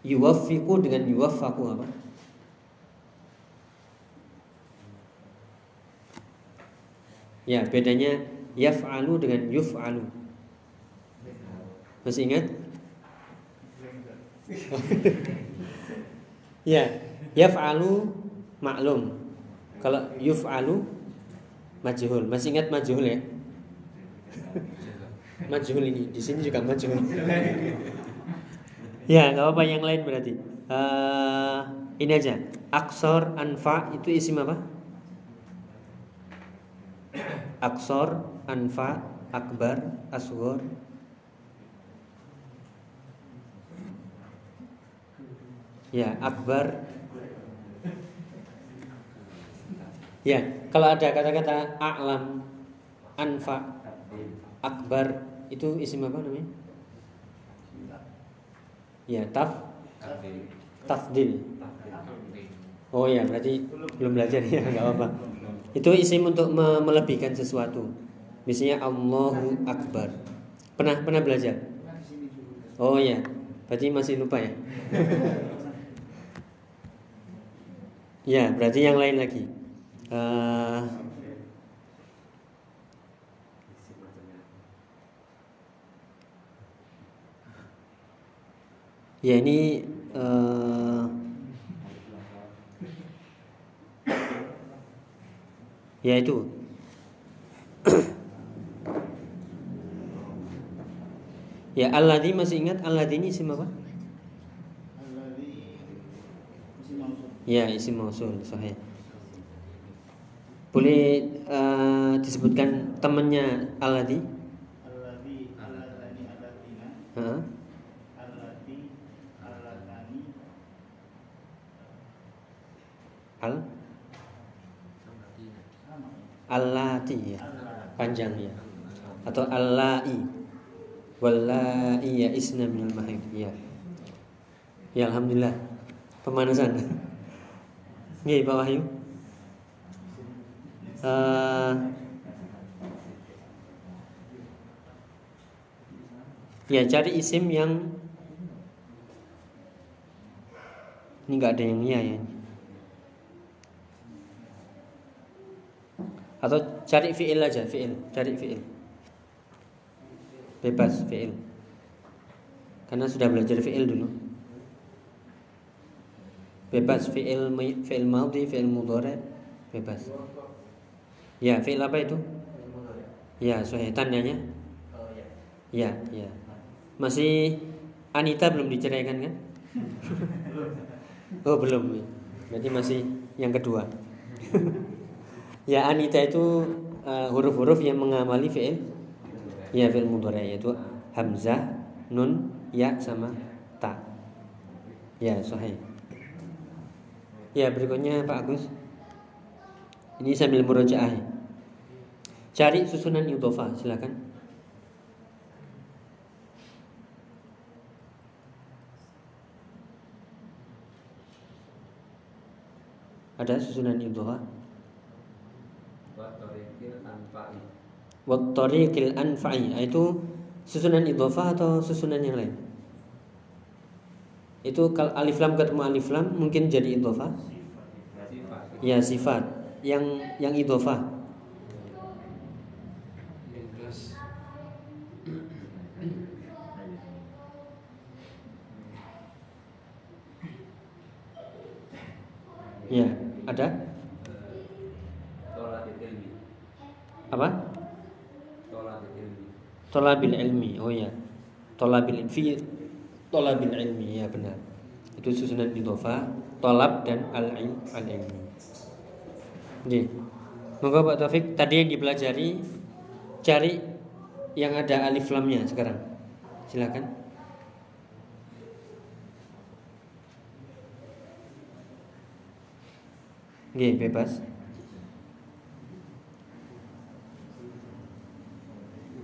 yuwaffiku dengan yuwaffaku apa? Ya, bedanya yaf'alu dengan yuf'alu. Masih ingat? ya, yaf'alu maklum. Kalau yuf'alu majhul. Masih ingat majhul ya? majhul ini di sini juga majhul ya nggak apa-apa yang lain berarti uh, ini aja aksor anfa itu isim apa aksor anfa akbar asgor ya akbar ya kalau ada kata-kata a'lam anfa akbar itu isim apa namanya? Ya, taf tafdil. Oh ya, berarti belum belajar ya, nggak apa-apa. Itu isim untuk me melebihkan sesuatu. Misalnya Allahu Akbar. Pernah pernah belajar? Oh ya, berarti masih lupa ya. ya, berarti yang lain lagi. Uh, Ya ini uh, ya itu ya alladhi masih ingat alladhi ini isim apa? Ya isim mausul sahih. Boleh uh, disebutkan temannya alladhi? Alladhi alladhi alladhina. Heeh. al? Allati ya. Panjang ya. Atau allai. Wallai ya isna minal mahid ya. Ya alhamdulillah. Pemanasan Nggih Pak Wahyu. Uh, ya cari isim yang ini nggak ada yang iya ya. Atau cari fiil aja fiil cari fiil. Bebas fiil. Karena sudah belajar fiil dulu bebas fiil fiil maudi fiil mudhari bebas. Ya fiil apa itu? Ya soalnya tandanya ya? Ya masih Anita belum diceraikan kan? Oh belum berarti masih yang kedua. Ya anita itu uh, huruf-huruf yang mengamali fi'il. Ya fi'il mudhari yaitu hamzah, nun, ya sama ta. Ya, sahih. Ya, berikutnya Pak Agus. Ini sambil murojaah. Cari susunan idhofah, silakan. Ada susunan idhofah? Wattariqil anfa'i ah, Itu susunan idhofah atau susunan yang lain? Itu kalau alif lam ketemu alif lam mungkin jadi idhofah? Ya sifat yang yang idhofah. Ya, ada? apa tolabil ilmi oh ya tolabil fi tolabil ilmi ya benar itu susunan idofa tolab dan al ilm al ilmi Oke. Moga Pak Taufik tadi yang dipelajari cari yang ada alif lamnya sekarang. Silakan. Oke, bebas.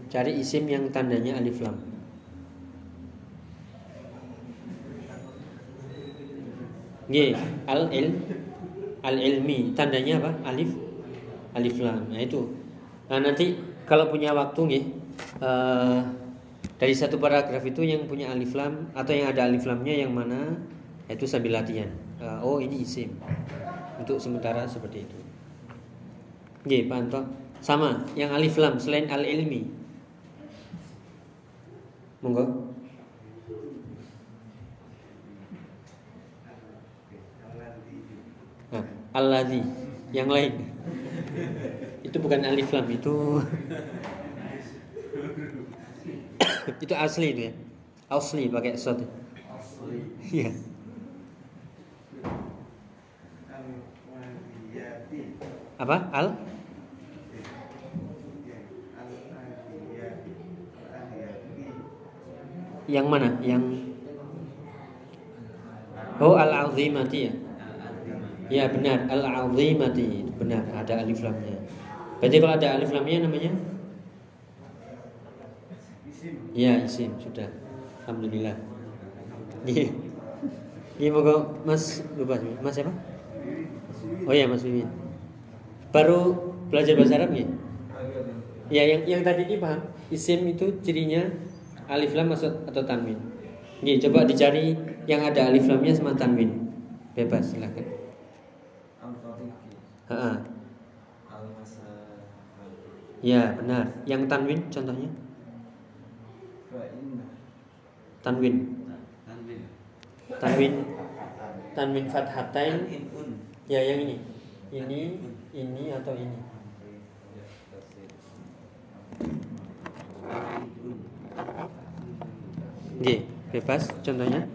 Cari isim yang tandanya alif lam. G al il al ilmi tandanya apa? Alif alif lam. Nah itu. Nah nanti kalau punya waktu nih uh, dari satu paragraf itu yang punya alif lam atau yang ada alif lamnya yang mana itu sambil latihan. Uh, oh ini isim. Untuk sementara seperti itu. G Pak Anto. Sama yang alif lam selain al ilmi Monggo. Alladzi yang lain. itu bukan alif lam, itu itu asli itu ya. Asli pakai sod. Iya. Apa? Al? Yang mana? Yang Oh, al-azimati ya. Ya benar, al-azimati. Benar, ada alif lamnya. Berarti kalau ada alif lamnya namanya? Ya, isim sudah. Alhamdulillah. Iya. Iya, Mas lupa Mas siapa? Oh ya, Mas Wiwin. Baru belajar bahasa Arab ya? Ya, yang yang tadi ini paham. Isim itu cirinya alif lam maksud atau tanwin. Nih, coba dicari yang ada alif lamnya sama tanwin. Bebas, silakan. Ya, benar. Yang tanwin contohnya? Tanwin. Tanwin. Tanwin. Tanwin fathatain. Ya, yang ini. Ini, ini atau ini. Nggih, bebas contohnya.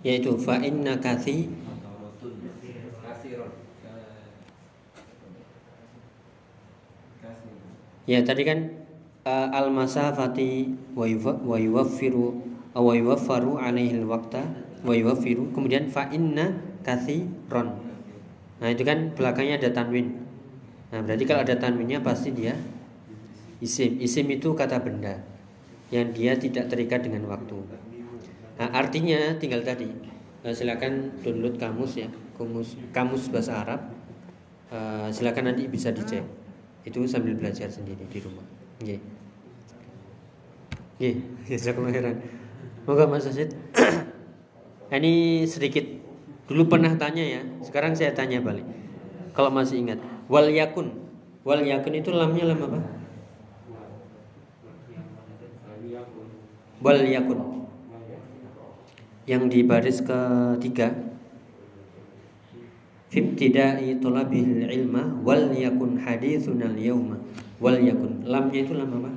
Yaitu fa inna kathi Ya tadi kan uh, al masafati wa yuwa- wa yuwaffiru uh, wa yuwaffaru alaihi waqta wa yuwaffiru kemudian fa inna kathiron. Nah itu kan belakangnya ada tanwin. Nah berarti kalau ada tanwinnya pasti dia isim. Isim itu kata benda yang dia tidak terikat dengan waktu. Nah artinya tinggal tadi. Nah, silakan download kamus ya, kamus kamus bahasa Arab. Uh, silakan nanti bisa dicek. Itu sambil belajar sendiri di rumah. Nggih. Nggih, jazakallahu khairan. Moga Mas Asid. Nah, ini sedikit dulu pernah tanya ya. Sekarang saya tanya balik. Kalau masih ingat, wal yakun. Wal yakun itu lamnya lam apa? Wal yakun. Yang di baris ketiga Fibtidai tolabil ilma wal yakun hadithunal yauma wal yakun lamnya itu lam apa?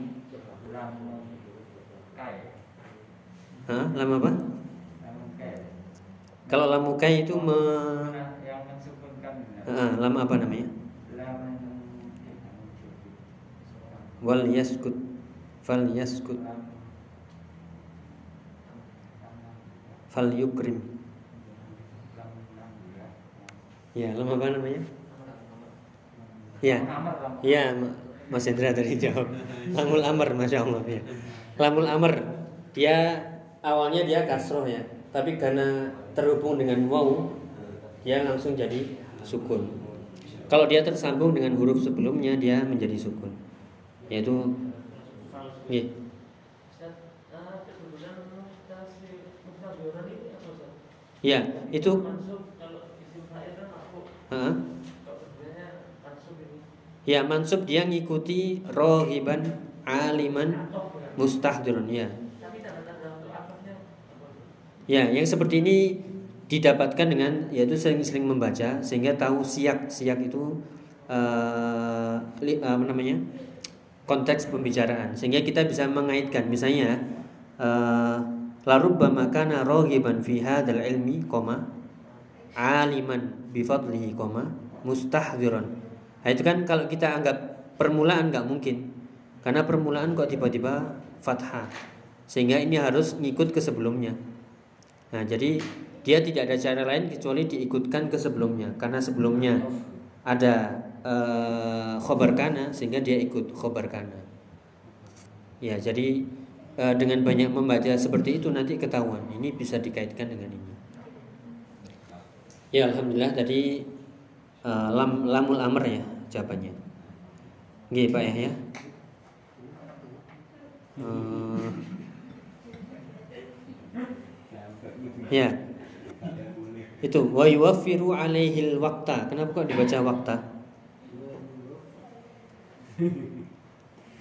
Hah? Lam apa? Kalau lam mukai itu me... Ah, lam apa namanya? Wal yaskut fal yaskut lam fal yukrim ya Ya, lam apa namanya? Ya, ya Ma- Mas Hendra tadi jawab. Lamul Amr, Masya Allah ya. Lamul Amr Dia awalnya dia kasroh ya. Tapi karena terhubung dengan waw Dia langsung jadi sukun. Kalau dia tersambung dengan huruf sebelumnya Dia menjadi sukun. Yaitu ya, ya itu Ha? Ya mansub dia ngikuti rohiban aliman mustahdirun ya. Ya, yang seperti ini didapatkan dengan yaitu sering-sering membaca sehingga tahu siak siak itu eh, li- apa namanya konteks pembicaraan sehingga kita bisa mengaitkan misalnya eh, larubbama kana rohiban fi hadzal ilmi koma aliman bifadlihi koma mustahdziran. Nah, itu kan kalau kita anggap permulaan nggak mungkin. Karena permulaan kok tiba-tiba fathah. Sehingga ini harus ngikut ke sebelumnya. Nah, jadi dia tidak ada cara lain kecuali diikutkan ke sebelumnya karena sebelumnya ada eh, khobar kana sehingga dia ikut khobar kana. Ya, jadi eh, dengan banyak membaca seperti itu nanti ketahuan. Ini bisa dikaitkan dengan ini. Ya alhamdulillah tadi uh, lam lamul amr ya jawabannya. Nggih Pak. Uh, ya. Itu wa yuwaffiru alaihi waqta. Kenapa kok dibaca waqta?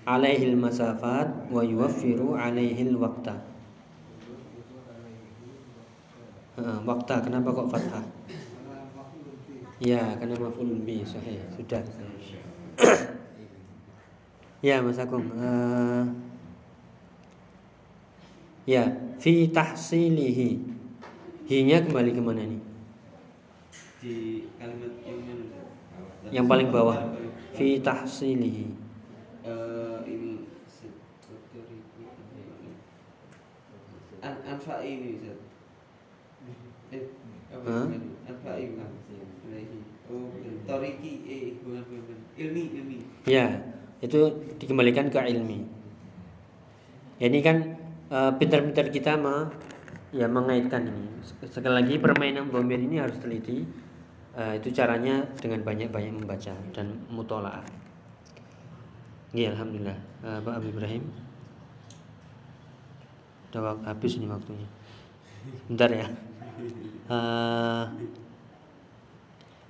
Alaihi masafat wa yuwaffiru alaihi waqta. Uh, waqta kenapa kok fathah? Ya, karena maf'ulun bi sahih. Sudah. ya, Mas Agung. Uh, ya, fi tahsilihi. Hi-nya kembali ke mana nih? di kalimat yang paling bawah. Fi tahsilihi. Eh, ini seperti an anfa ini Ustaz. Eh, apa Hah? bukan? Anfa ini bukan? Ilaihi. Oh, eh, bukan, bukan, bukan. Ilmi, ilmi. Ya, itu dikembalikan ke ilmi. Ya, ini kan eh, pintar-pintar kita ma, ya mengaitkan ini. Sekali lagi permainan bomber ini harus teliti. Eh, itu caranya dengan banyak-banyak membaca dan mutolaah. Iya, alhamdulillah. Eh, Pak Abi Ibrahim. Udah habis ini waktunya. Bentar ya. Eh,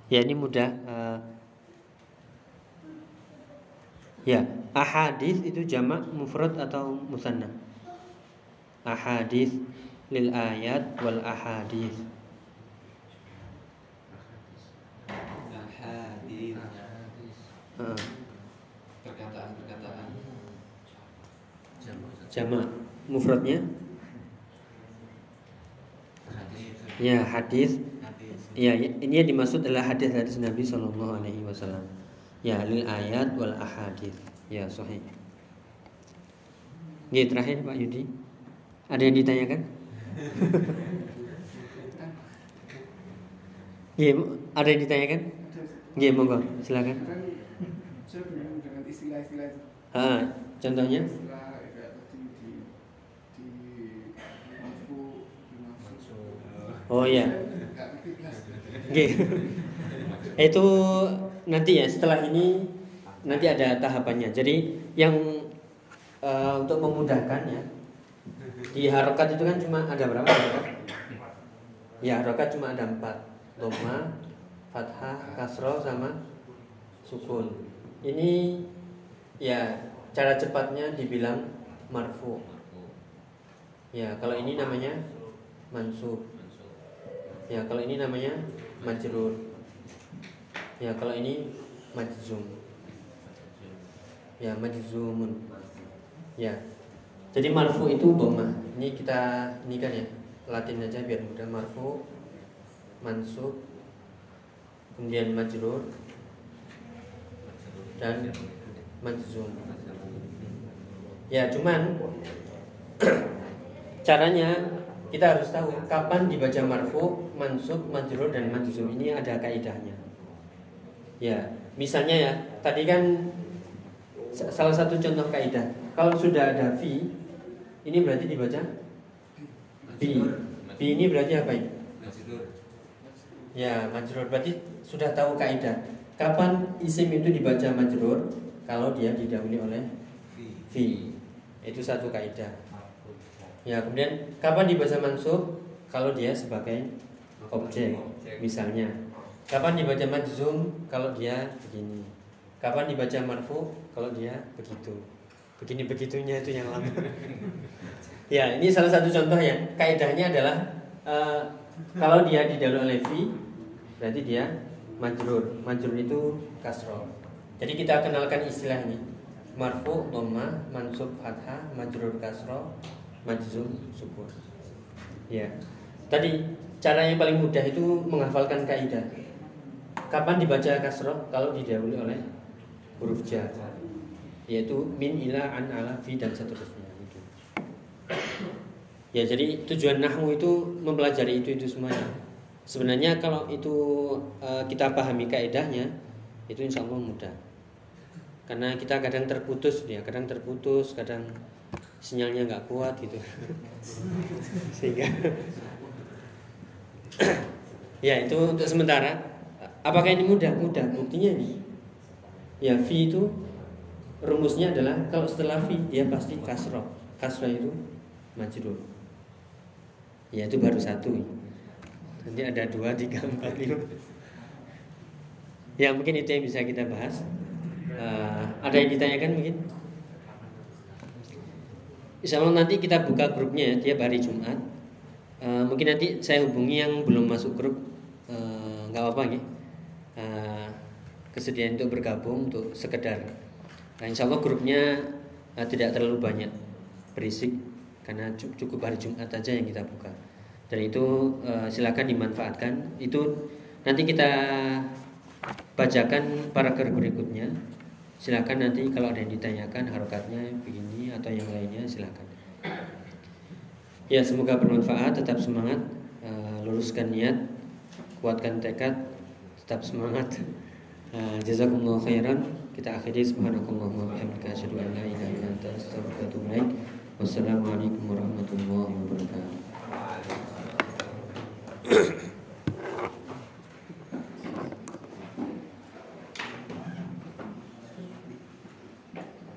ya ini mudah. Eh, Ya, ahadis itu jamak mufrad atau musanna? Ahadis lil ayat wal ahadis. Perkataan-perkataan. Jamak mufradnya ya hadis. Ya, ini yang dimaksud adalah hadis-hadis Nabi Shallallahu Alaihi Wasallam. Ya, lil ayat wal ahadis. Ya, sahih. Ini terakhir Pak Yudi. Ada yang ditanyakan? Iya, ada yang ditanyakan? Iya, monggo, silakan. Kan saya bingung dengan istilah-istilah itu. Ah, contohnya? Istilah Oh iya. Kelas. Oke. Itu nanti ya setelah ini nanti ada tahapannya. Jadi yang eh, untuk memudahkan ya di harokat itu kan cuma ada berapa harokat? Ya harokat cuma ada empat. Doma, fathah, kasroh sama sukun. Ini ya cara cepatnya dibilang marfu. Ya kalau ini namanya mansub. Ya kalau ini namanya majrur. Ya kalau ini majzum. Ya majzumun. Ya. Jadi marfu itu dhamma. Ini kita ini kan ya. Latin aja biar mudah marfu mansub kemudian majrur dan majzum. Ya, cuman caranya kita harus tahu kapan dibaca marfu, mansub, majrur dan majzum ini ada kaidahnya. Ya, misalnya ya, tadi kan sa- salah satu contoh kaidah. Kalau sudah ada fi, ini berarti dibaca fi. Fi ini berarti apa ini? Ya, majrur berarti sudah tahu kaidah. Kapan isim itu dibaca majrur? Kalau dia didahului oleh fi. Itu satu kaidah. Ya, kemudian kapan dibaca mansub? Kalau dia sebagai objek. Misalnya, kapan dibaca majzum? Kalau dia begini. Kapan dibaca marfu? Kalau dia begitu. Begini begitunya itu yang lama. ya, ini salah satu contoh ya. Kaidahnya adalah eh, kalau dia didahului oleh fi, berarti dia majrur. Majrur itu kasroh. Jadi kita kenalkan istilah ini. Marfu, dhamma, mansub, fathah, majrur kasroh, majzum, sukun. Ya. Tadi cara yang paling mudah itu menghafalkan kaidah. Kapan dibaca kasroh? Kalau didahului oleh huruf jar. Yaitu min ila an ala fi dan seterusnya gitu. Ya, jadi tujuan nahwu itu mempelajari itu itu semuanya. Sebenarnya kalau itu eh, kita pahami kaidahnya, itu insya Allah mudah. Karena kita kadang terputus ya, kadang terputus, kadang sinyalnya nggak kuat gitu. Sehingga ya itu untuk sementara. Apakah ini mudah? Mudah. Buktinya ini. Ya fi itu rumusnya adalah kalau setelah fi dia pasti kasroh. Kasroh itu majrur. Ya itu baru satu. Nanti ada dua, tiga, empat, lima. Ya mungkin itu yang bisa kita bahas. Eh, ada yang ditanyakan mungkin? Insya Allah nanti kita buka grupnya ya tiap hari Jumat. Eh, mungkin nanti saya hubungi yang belum masuk grup, eh, nggak apa-apa ya. uh, kesediaan untuk bergabung untuk sekedar. Nah, insya Allah grupnya uh, tidak terlalu banyak berisik karena cu- cukup hari Jumat aja yang kita buka. Dan itu uh, silakan dimanfaatkan. Itu nanti kita bacakan paragraf berikutnya. Silakan nanti kalau ada yang ditanyakan harokatnya begini atau yang lainnya silakan. Ya semoga bermanfaat tetap semangat uh, luruskan niat kuatkan tekad tetap semangat. Uh, jazakumullah khairan. Kita akhiri. Subhanakallahumma wa asyhadu an la ilaha illa anta astaghfiruka wa wassalamualaikum warahmatullahi wabarakatuh